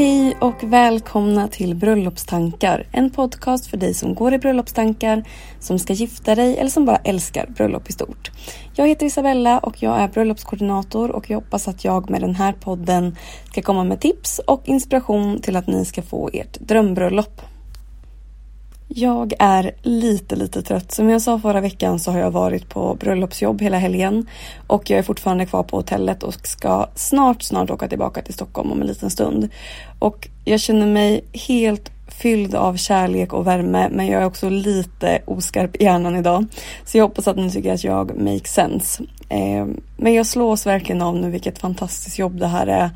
Hej och välkomna till Bröllopstankar. En podcast för dig som går i bröllopstankar, som ska gifta dig eller som bara älskar bröllop i stort. Jag heter Isabella och jag är bröllopskoordinator och jag hoppas att jag med den här podden ska komma med tips och inspiration till att ni ska få ert drömbröllop. Jag är lite, lite trött. Som jag sa förra veckan så har jag varit på bröllopsjobb hela helgen och jag är fortfarande kvar på hotellet och ska snart, snart åka tillbaka till Stockholm om en liten stund. Och jag känner mig helt fylld av kärlek och värme men jag är också lite oskarp i hjärnan idag. Så jag hoppas att ni tycker att jag make sense. Eh, men jag slås verkligen av nu vilket fantastiskt jobb det här är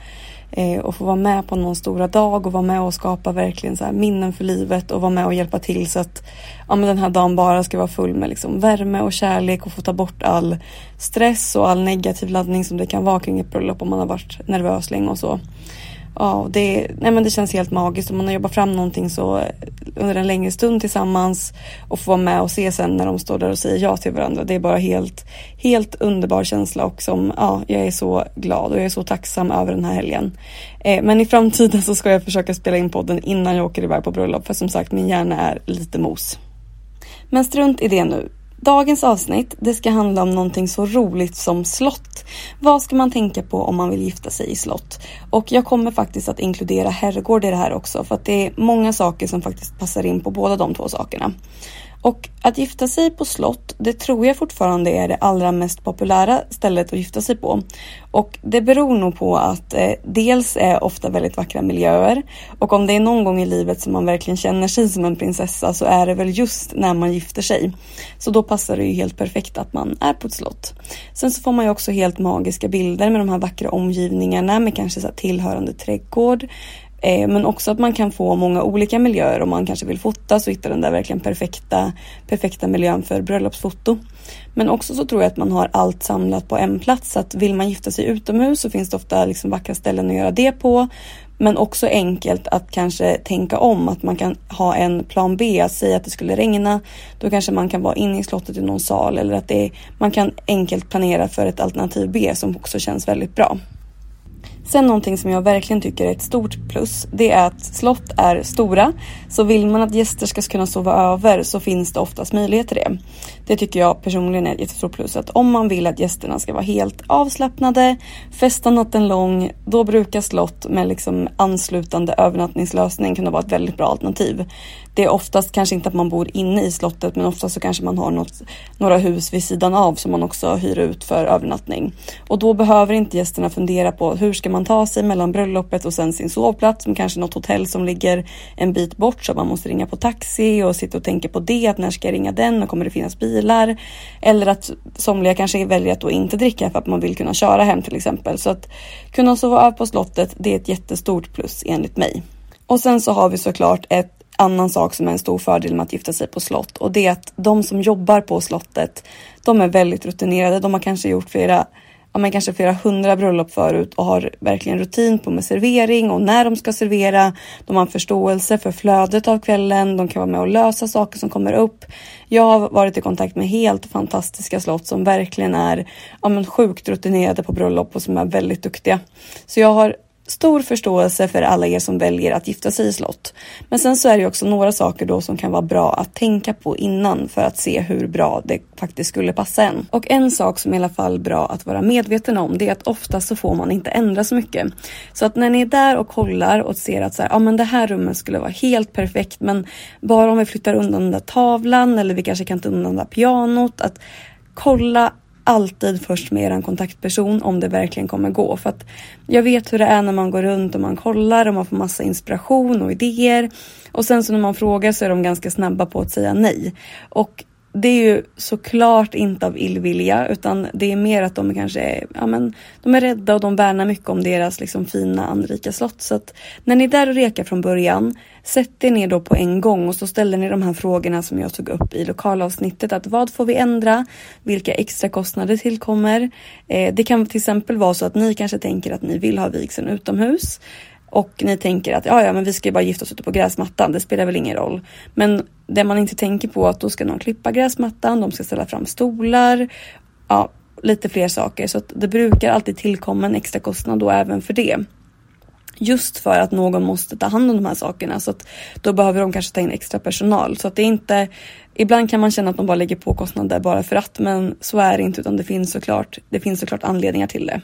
eh, och få vara med på någon stora dag och vara med och skapa verkligen så här minnen för livet och vara med och hjälpa till så att ja, men den här dagen bara ska vara full med liksom värme och kärlek och få ta bort all stress och all negativ laddning som det kan vara kring ett bröllop om man har varit nervös länge och så. Ja, det, nej men det känns helt magiskt om man har jobbat fram någonting så under en längre stund tillsammans och få vara med och se sen när de står där och säger ja till varandra. Det är bara helt, helt underbar känsla och som, ja, jag är så glad och jag är så tacksam över den här helgen. Eh, men i framtiden så ska jag försöka spela in podden innan jag åker iväg på bröllop för som sagt min hjärna är lite mos. Men strunt i det nu. Dagens avsnitt det ska handla om någonting så roligt som slott. Vad ska man tänka på om man vill gifta sig i slott? Och jag kommer faktiskt att inkludera herrgård i det här också för att det är många saker som faktiskt passar in på båda de två sakerna. Och att gifta sig på slott, det tror jag fortfarande är det allra mest populära stället att gifta sig på. Och det beror nog på att eh, dels är ofta väldigt vackra miljöer och om det är någon gång i livet som man verkligen känner sig som en prinsessa så är det väl just när man gifter sig. Så då passar det ju helt perfekt att man är på ett slott. Sen så får man ju också helt magiska bilder med de här vackra omgivningarna med kanske så tillhörande trädgård. Eh, men också att man kan få många olika miljöer om man kanske vill fota så hittar den där verkligen perfekta, perfekta miljön för bröllopsfoto. Men också så tror jag att man har allt samlat på en plats. Så att vill man gifta sig utomhus så finns det ofta liksom vackra ställen att göra det på. Men också enkelt att kanske tänka om, att man kan ha en plan B, Säg att det skulle regna. Då kanske man kan vara inne i slottet i någon sal eller att det är, man kan enkelt planera för ett alternativ B som också känns väldigt bra. Sen någonting som jag verkligen tycker är ett stort plus, det är att slott är stora. Så vill man att gäster ska kunna sova över så finns det oftast möjlighet till det. Det tycker jag personligen är ett jättestort plus. Att om man vill att gästerna ska vara helt avslappnade, festa natten lång, då brukar slott med liksom anslutande övernattningslösning kunna vara ett väldigt bra alternativ. Det är oftast kanske inte att man bor inne i slottet men oftast så kanske man har något, några hus vid sidan av som man också hyr ut för övernattning. Och då behöver inte gästerna fundera på hur ska man ta sig mellan bröllopet och sen sin sovplats som kanske något hotell som ligger en bit bort så man måste ringa på taxi och sitta och tänka på det, att när ska jag ringa den och kommer det finnas bilar? Eller att somliga kanske väljer att då inte dricka för att man vill kunna köra hem till exempel. Så att kunna sova över på slottet, det är ett jättestort plus enligt mig. Och sen så har vi såklart ett annan sak som är en stor fördel med att gifta sig på slott och det är att de som jobbar på slottet, de är väldigt rutinerade. De har kanske gjort flera ja, men kanske flera hundra bröllop förut och har verkligen rutin på med servering och när de ska servera. De har förståelse för flödet av kvällen. De kan vara med och lösa saker som kommer upp. Jag har varit i kontakt med helt fantastiska slott som verkligen är ja, men sjukt rutinerade på bröllop och som är väldigt duktiga. Så jag har stor förståelse för alla er som väljer att gifta sig i slott. Men sen så är det också några saker då som kan vara bra att tänka på innan för att se hur bra det faktiskt skulle passa en. Och en sak som i alla fall bra att vara medveten om det är att ofta så får man inte ändra så mycket. Så att när ni är där och kollar och ser att så här, ja men det här rummet skulle vara helt perfekt men bara om vi flyttar undan den där tavlan eller vi kanske kan ta undan det där pianot. Att kolla alltid först med er kontaktperson om det verkligen kommer gå. För att jag vet hur det är när man går runt och man kollar och man får massa inspiration och idéer. Och sen så när man frågar så är de ganska snabba på att säga nej. Och det är ju såklart inte av illvilja utan det är mer att de kanske är, ja, men, de är rädda och de värnar mycket om deras liksom, fina anrika slott. Så att när ni är där och rekar från början, sätt er ner då på en gång och så ställer ni de här frågorna som jag tog upp i lokalavsnittet. Att vad får vi ändra? Vilka extra kostnader tillkommer? Eh, det kan till exempel vara så att ni kanske tänker att ni vill ha vigseln utomhus. Och ni tänker att ja, ja, men vi ska ju bara gifta oss ute på gräsmattan. Det spelar väl ingen roll. Men det man inte tänker på är att då ska någon klippa gräsmattan. De ska ställa fram stolar. Ja, lite fler saker. Så att det brukar alltid tillkomma en extra kostnad då även för det. Just för att någon måste ta hand om de här sakerna så att då behöver de kanske ta in extra personal så att det är inte Ibland kan man känna att de bara lägger på kostnader bara för att men så är det inte utan det finns såklart Det finns såklart anledningar till det.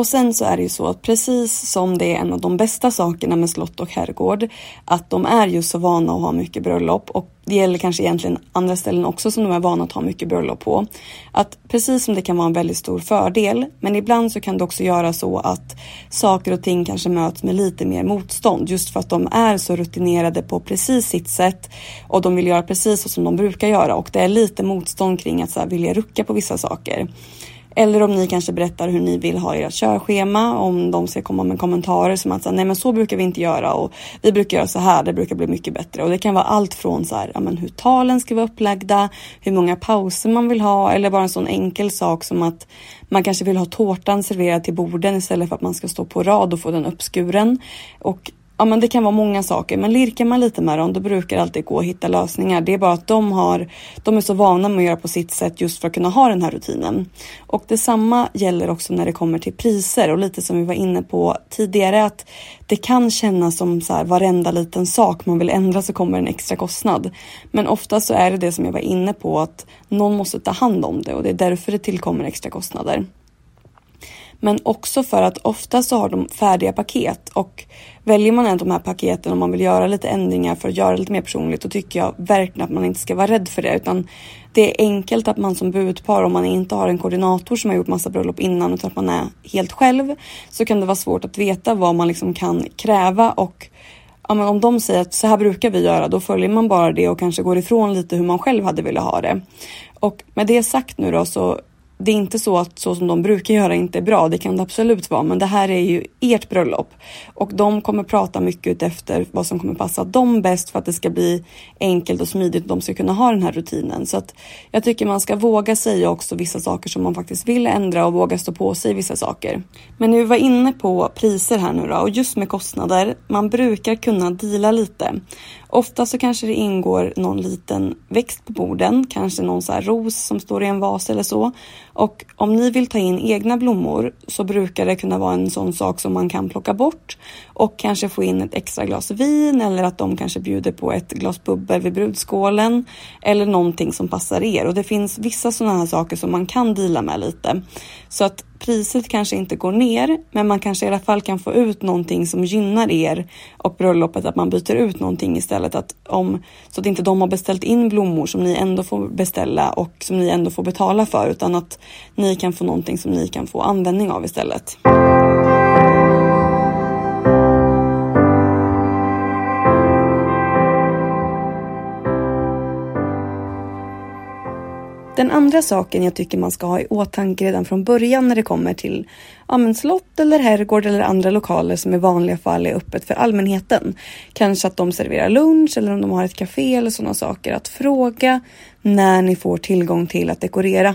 Och sen så är det ju så att precis som det är en av de bästa sakerna med slott och herrgård, att de är ju så vana att ha mycket bröllop och det gäller kanske egentligen andra ställen också som de är vana att ha mycket bröllop på. Att precis som det kan vara en väldigt stor fördel, men ibland så kan det också göra så att saker och ting kanske möts med lite mer motstånd just för att de är så rutinerade på precis sitt sätt och de vill göra precis så som de brukar göra och det är lite motstånd kring att så här, vilja rucka på vissa saker. Eller om ni kanske berättar hur ni vill ha ert körschema, om de ska komma med kommentarer som att nej men så brukar vi inte göra och vi brukar göra så här, det brukar bli mycket bättre. Och det kan vara allt från så här, ja, men hur talen ska vara upplagda, hur många pauser man vill ha eller bara en sån enkel sak som att man kanske vill ha tårtan serverad till borden istället för att man ska stå på rad och få den uppskuren. Och ja men det kan vara många saker men lirkar man lite med dem då brukar det alltid gå att hitta lösningar. Det är bara att de har, de är så vana med att göra på sitt sätt just för att kunna ha den här rutinen. Och detsamma gäller också när det kommer till priser och lite som vi var inne på tidigare att det kan kännas som så här varenda liten sak man vill ändra så kommer en extra kostnad. Men ofta så är det det som jag var inne på att någon måste ta hand om det och det är därför det tillkommer extra kostnader. Men också för att ofta så har de färdiga paket och väljer man en av de här paketen om man vill göra lite ändringar för att göra det lite mer personligt, då tycker jag verkligen att man inte ska vara rädd för det, utan det är enkelt att man som budpar, om man inte har en koordinator som har gjort massa bröllop innan, utan att man är helt själv, så kan det vara svårt att veta vad man liksom kan kräva och ja, men om de säger att så här brukar vi göra, då följer man bara det och kanske går ifrån lite hur man själv hade velat ha det. Och med det sagt nu då så det är inte så att så som de brukar göra inte är bra. Det kan det absolut vara, men det här är ju ert bröllop och de kommer prata mycket efter vad som kommer passa dem bäst för att det ska bli enkelt och smidigt och de ska kunna ha den här rutinen. Så att jag tycker man ska våga säga också vissa saker som man faktiskt vill ändra och våga stå på sig vissa saker. Men nu vi var inne på priser här nu då och just med kostnader. Man brukar kunna dela lite Ofta så kanske det ingår någon liten växt på borden, kanske någon så ros som står i en vas eller så. Och om ni vill ta in egna blommor så brukar det kunna vara en sån sak som man kan plocka bort och kanske få in ett extra glas vin eller att de kanske bjuder på ett glas bubbel vid brudskålen eller någonting som passar er. Och det finns vissa sådana här saker som man kan dela med lite. Så att priset kanske inte går ner, men man kanske i alla fall kan få ut någonting som gynnar er och bröllopet, att man byter ut någonting istället. Att om, så att inte de har beställt in blommor som ni ändå får beställa och som ni ändå får betala för, utan att ni kan få någonting som ni kan få användning av istället. Den andra saken jag tycker man ska ha i åtanke redan från början när det kommer till ja, men slott eller herrgård eller andra lokaler som i vanliga fall är öppet för allmänheten. Kanske att de serverar lunch eller om de har ett café eller sådana saker. Att fråga när ni får tillgång till att dekorera.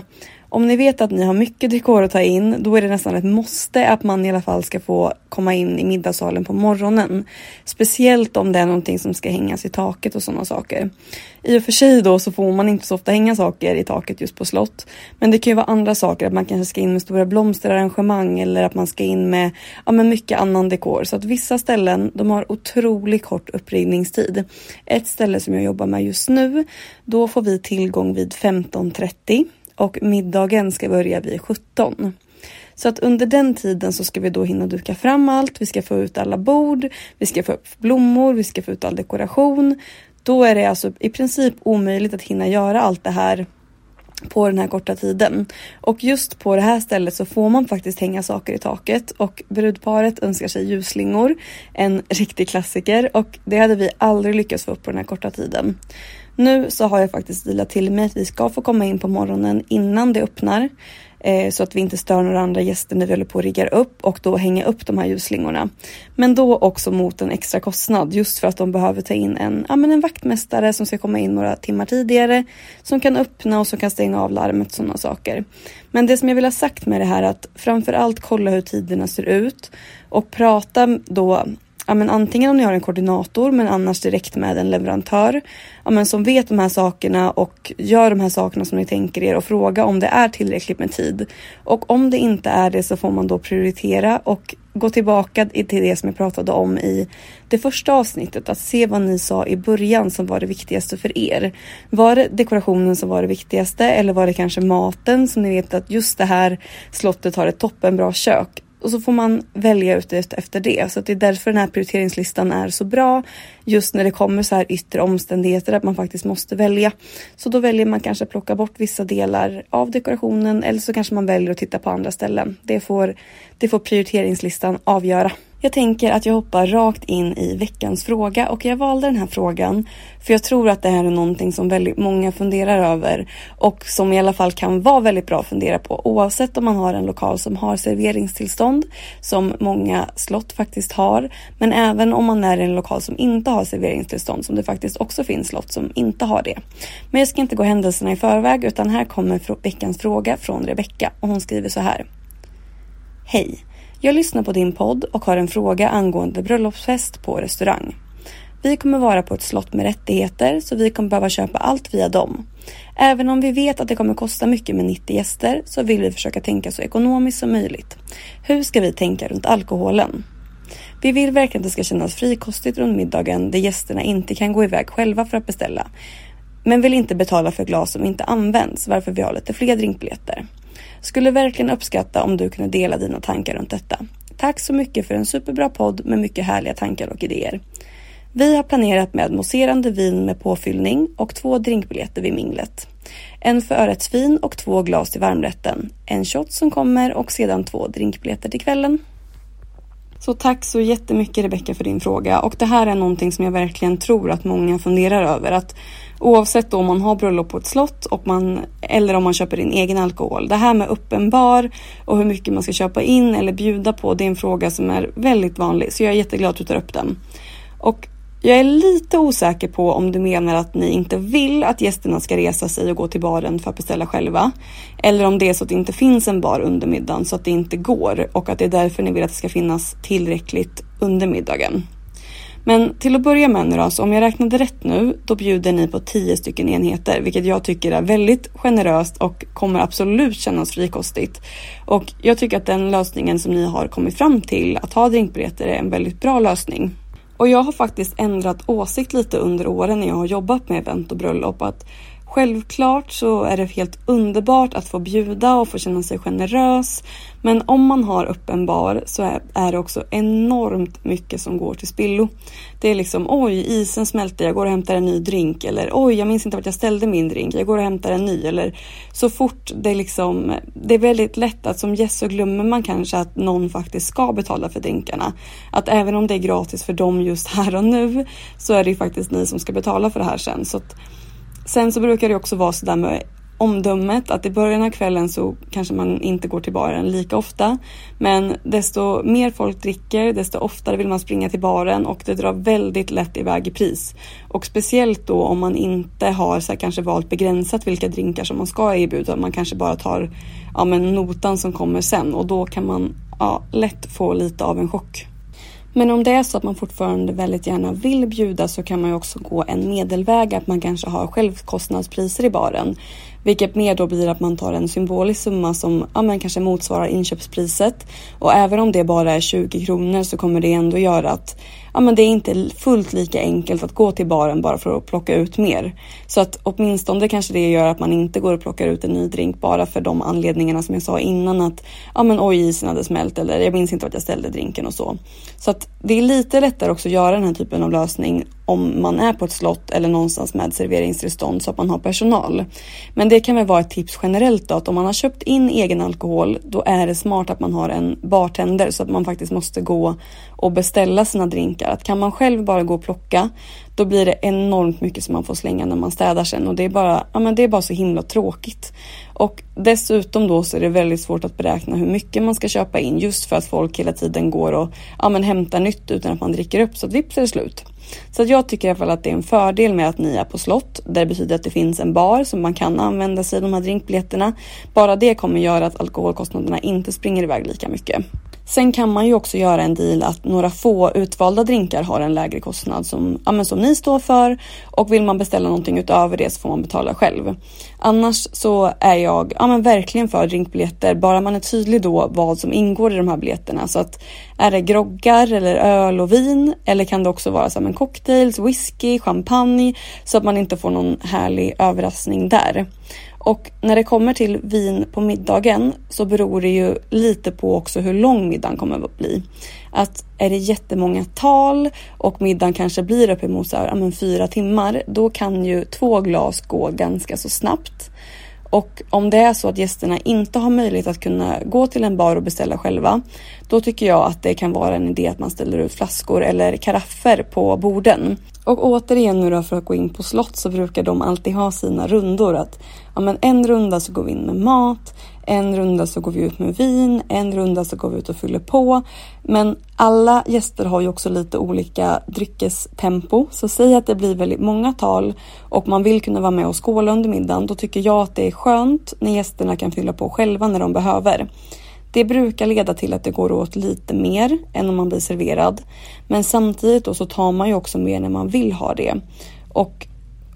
Om ni vet att ni har mycket dekor att ta in, då är det nästan ett måste att man i alla fall ska få komma in i middagssalen på morgonen. Speciellt om det är någonting som ska hängas i taket och sådana saker. I och för sig då så får man inte så ofta hänga saker i taket just på slott. Men det kan ju vara andra saker, att man kanske ska in med stora blomsterarrangemang eller att man ska in med, ja, med mycket annan dekor. Så att vissa ställen, de har otroligt kort uppringningstid. Ett ställe som jag jobbar med just nu, då får vi tillgång vid 15.30 och middagen ska börja vid 17. Så att under den tiden så ska vi då hinna duka fram allt. Vi ska få ut alla bord, vi ska få upp blommor, vi ska få ut all dekoration. Då är det alltså i princip omöjligt att hinna göra allt det här på den här korta tiden. Och just på det här stället så får man faktiskt hänga saker i taket och brudparet önskar sig ljusslingor, en riktig klassiker och det hade vi aldrig lyckats få upp på den här korta tiden. Nu så har jag faktiskt dealat till mig att vi ska få komma in på morgonen innan det öppnar. Eh, så att vi inte stör några andra gäster när vi håller på och riggar upp och då hänga upp de här ljusslingorna. Men då också mot en extra kostnad just för att de behöver ta in en, ja, men en vaktmästare som ska komma in några timmar tidigare. Som kan öppna och som kan stänga av larmet och sådana saker. Men det som jag vill ha sagt med det här är att framförallt kolla hur tiderna ser ut och prata då ja, men antingen om ni har en koordinator men annars direkt med en leverantör ja, men som vet de här sakerna och gör de här sakerna som ni tänker er och fråga om det är tillräckligt med tid. Och om det inte är det så får man då prioritera och gå tillbaka till det som jag pratade om i det första avsnittet. Att se vad ni sa i början som var det viktigaste för er. Var det dekorationen som var det viktigaste eller var det kanske maten som ni vet att just det här slottet har ett toppenbra kök och så får man välja ut efter det. Så det är därför den här prioriteringslistan är så bra. Just när det kommer så här yttre omständigheter att man faktiskt måste välja. Så då väljer man kanske att plocka bort vissa delar av dekorationen eller så kanske man väljer att titta på andra ställen. Det får, det får prioriteringslistan avgöra. Jag tänker att jag hoppar rakt in i veckans fråga och jag valde den här frågan för jag tror att det här är någonting som väldigt många funderar över och som i alla fall kan vara väldigt bra att fundera på oavsett om man har en lokal som har serveringstillstånd som många slott faktiskt har men även om man är i en lokal som inte har serveringstillstånd som det faktiskt också finns slott som inte har det. Men jag ska inte gå händelserna i förväg utan här kommer veckans fråga från Rebecka och hon skriver så här. Hej! Jag lyssnar på din podd och har en fråga angående bröllopsfest på restaurang. Vi kommer vara på ett slott med rättigheter så vi kommer behöva köpa allt via dem. Även om vi vet att det kommer kosta mycket med 90 gäster så vill vi försöka tänka så ekonomiskt som möjligt. Hur ska vi tänka runt alkoholen? Vi vill verkligen att det ska kännas frikostigt runt middagen där gästerna inte kan gå iväg själva för att beställa. Men vill inte betala för glas som inte används varför vi har lite fler drinkbiljetter. Skulle verkligen uppskatta om du kunde dela dina tankar runt detta. Tack så mycket för en superbra podd med mycket härliga tankar och idéer. Vi har planerat med mousserande vin med påfyllning och två drinkbiljetter vid minglet. En för förrättsvin och två glas till varmrätten. En shot som kommer och sedan två drinkbiljetter till kvällen. Så tack så jättemycket Rebecka för din fråga och det här är någonting som jag verkligen tror att många funderar över. Att Oavsett om man har bröllop på ett slott och man, eller om man köper in egen alkohol. Det här med uppenbar och hur mycket man ska köpa in eller bjuda på, det är en fråga som är väldigt vanlig. Så jag är jätteglad att du tar upp den. Och jag är lite osäker på om du menar att ni inte vill att gästerna ska resa sig och gå till baren för att beställa själva. Eller om det är så att det inte finns en bar under middagen så att det inte går och att det är därför ni vill att det ska finnas tillräckligt under middagen. Men till att börja med nu då, så om jag räknade rätt nu, då bjuder ni på 10 stycken enheter, vilket jag tycker är väldigt generöst och kommer absolut kännas frikostigt. Och jag tycker att den lösningen som ni har kommit fram till, att ha drinkbiljetter, är en väldigt bra lösning. Och jag har faktiskt ändrat åsikt lite under åren när jag har jobbat med event och bröllop. Att Självklart så är det helt underbart att få bjuda och få känna sig generös. Men om man har öppen bar så är, det också enormt mycket som går till spillo. Det är liksom oj, isen smälter, jag går och hämtar en ny drink. Eller oj, jag minns inte vart jag ställde min drink, jag går och hämtar en ny. Eller så fort det liksom, det är väldigt lätt att som gäst så glömmer man kanske att någon faktiskt ska betala för drinkarna. Att även om det är gratis för dem just här och nu så är det ju faktiskt ni som ska betala för det här sen. Så att, Sen så brukar det också vara sådär med omdömet att i början av kvällen så kanske man inte går till baren lika ofta. Men desto mer folk dricker, desto oftare vill man springa till baren och det drar väldigt lätt iväg i pris. Och speciellt då om man inte har så här, kanske valt begränsat vilka drinkar som man ska erbjuda. Man kanske bara tar ja, men notan som kommer sen och då kan man ja, lätt få lite av en chock. Men om det är så att man fortfarande väldigt gärna vill bjuda så kan man ju också gå en medelväg att man kanske har självkostnadspriser i baren. Vilket mer då blir att man tar en symbolisk summa som ja, men kanske motsvarar inköpspriset. Och även om det bara är 20 kronor så kommer det ändå göra att ja, men det är inte fullt lika enkelt att gå till baren bara för att plocka ut mer. Så att åtminstone kanske det gör att man inte går och plockar ut en ny drink bara för de anledningarna som jag sa innan att ja men oj isen hade smält eller jag minns inte att jag ställde drinken och så. Så att det är lite lättare också att göra den här typen av lösning om man är på ett slott eller någonstans med serveringstillstånd så att man har personal. Men det kan väl vara ett tips generellt då att om man har köpt in egen alkohol då är det smart att man har en bartender så att man faktiskt måste gå och beställa sina drinkar. Att kan man själv bara gå och plocka då blir det enormt mycket som man får slänga när man städar sen och det är bara, ja, men det är bara så himla tråkigt. Och dessutom då så är det väldigt svårt att beräkna hur mycket man ska köpa in just för att folk hela tiden går och ja, men hämtar nytt utan att man dricker upp så att vips är det slut. Så att jag tycker i alla fall att det är en fördel med att ni är på slott. Det betyder att det finns en bar som man kan använda sig av de här drinkbiljetterna. Bara det kommer göra att alkoholkostnaderna inte springer iväg lika mycket. Sen kan man ju också göra en deal att några få utvalda drinkar har en lägre kostnad som, ja, som ni står för och vill man beställa någonting utöver det så får man betala själv. Annars så är jag ja, men verkligen för drinkbiljetter bara man är tydlig då vad som ingår i de här biljetterna så att är det groggar eller öl och vin eller kan det också vara som en cocktails, whisky, champagne så att man inte får någon härlig överraskning där. Och när det kommer till vin på middagen så beror det ju lite på också hur lång middagen kommer att bli. Att är det jättemånga tal och middagen kanske blir uppemot så här, men fyra timmar, då kan ju två glas gå ganska så snabbt. Och om det är så att gästerna inte har möjlighet att kunna gå till en bar och beställa själva, då tycker jag att det kan vara en idé att man ställer ut flaskor eller karaffer på borden. Och återigen nu då för att gå in på slott så brukar de alltid ha sina rundor. Att ja, men en runda så går vi in med mat, en runda så går vi ut med vin, en runda så går vi ut och fyller på. Men alla gäster har ju också lite olika dryckestempo. Så säg att det blir väldigt många tal och man vill kunna vara med och skåla under middagen. Då tycker jag att det är skönt när gästerna kan fylla på själva när de behöver. Det brukar leda till att det går åt lite mer än om man blir serverad. Men samtidigt då så tar man ju också mer när man vill ha det. Och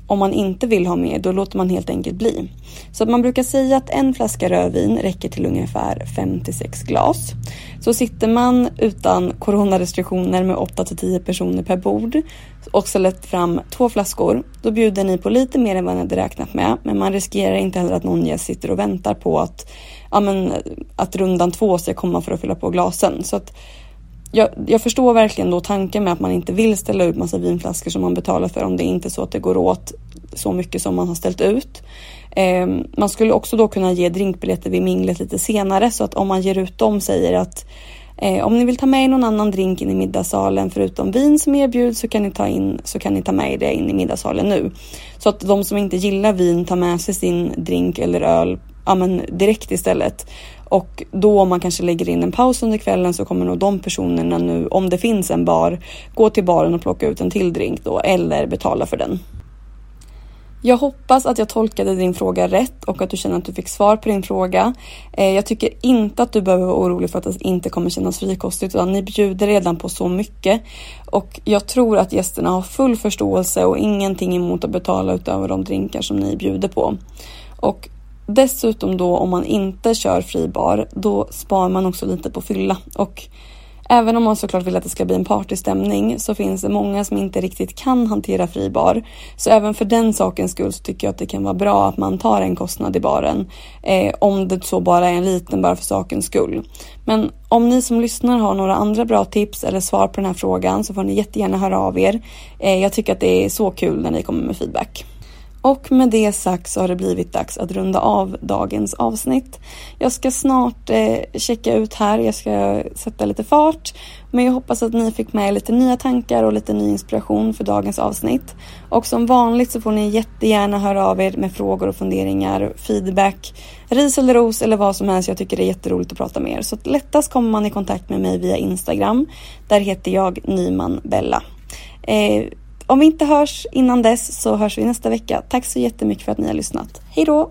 om man inte vill ha mer, då låter man helt enkelt bli. Så att man brukar säga att en flaska rödvin räcker till ungefär 5 6 glas. Så sitter man utan coronarestriktioner med 8 10 personer per bord och släppt fram två flaskor, då bjuder ni på lite mer än vad ni hade räknat med. Men man riskerar inte heller att någon gäst sitter och väntar på att, ja, men, att rundan två ska komma för att fylla på glasen. Så att jag, jag, förstår verkligen då tanken med att man inte vill ställa ut massa vinflaskor som man betalar för om det inte är så att det går åt så mycket som man har ställt ut. Eh, man skulle också då kunna ge drinkbiljetter vid minglet lite senare så att om man ger ut dem säger att eh, om ni vill ta med någon annan drink in i middagssalen förutom vin som erbjuds så kan ni ta in så kan ni ta med det in i middagssalen nu. Så att de som inte gillar vin tar med sig sin drink eller öl ja, men direkt istället. Och då om man kanske lägger in en paus under kvällen så kommer nog de personerna nu, om det finns en bar, gå till baren och plocka ut en till drink då eller betala för den. Jag hoppas att jag tolkade din fråga rätt och att du känner att du fick svar på din fråga. Eh, jag tycker inte att du behöver vara orolig för att det inte kommer kännas frikostigt utan ni bjuder redan på så mycket. Och jag tror att gästerna har full förståelse och ingenting emot att betala utöver de drinkar som ni bjuder på. Och Dessutom då om man inte kör fri bar, då sparar man också lite på fylla. Och även om man såklart vill att det ska bli en partystämning så finns det många som inte riktigt kan hantera fri bar. Så även för den sakens skull så tycker jag att det kan vara bra att man tar en kostnad i baren. Eh, om det så bara är en liten bara för sakens skull. Men om ni som lyssnar har några andra bra tips eller svar på den här frågan så får ni jättegärna höra av er. Eh, jag tycker att det är så kul när ni kommer med feedback. Och med det sagt så har det blivit dags att runda av dagens avsnitt. Jag ska snart eh, checka ut här, jag ska sätta lite fart. Men jag hoppas att ni fick med lite nya tankar och lite ny inspiration för dagens avsnitt. Och som vanligt så får ni jättegärna höra av er med frågor och funderingar, feedback, ris eller ros eller vad som helst. Jag tycker det är jätteroligt att prata med er. Så lättast kommer man i kontakt med mig via Instagram. Där heter jag Nyman Bella. Eh, om vi inte hörs innan dess så hörs vi nästa vecka. Tack så jättemycket för att ni har lyssnat. Hej då!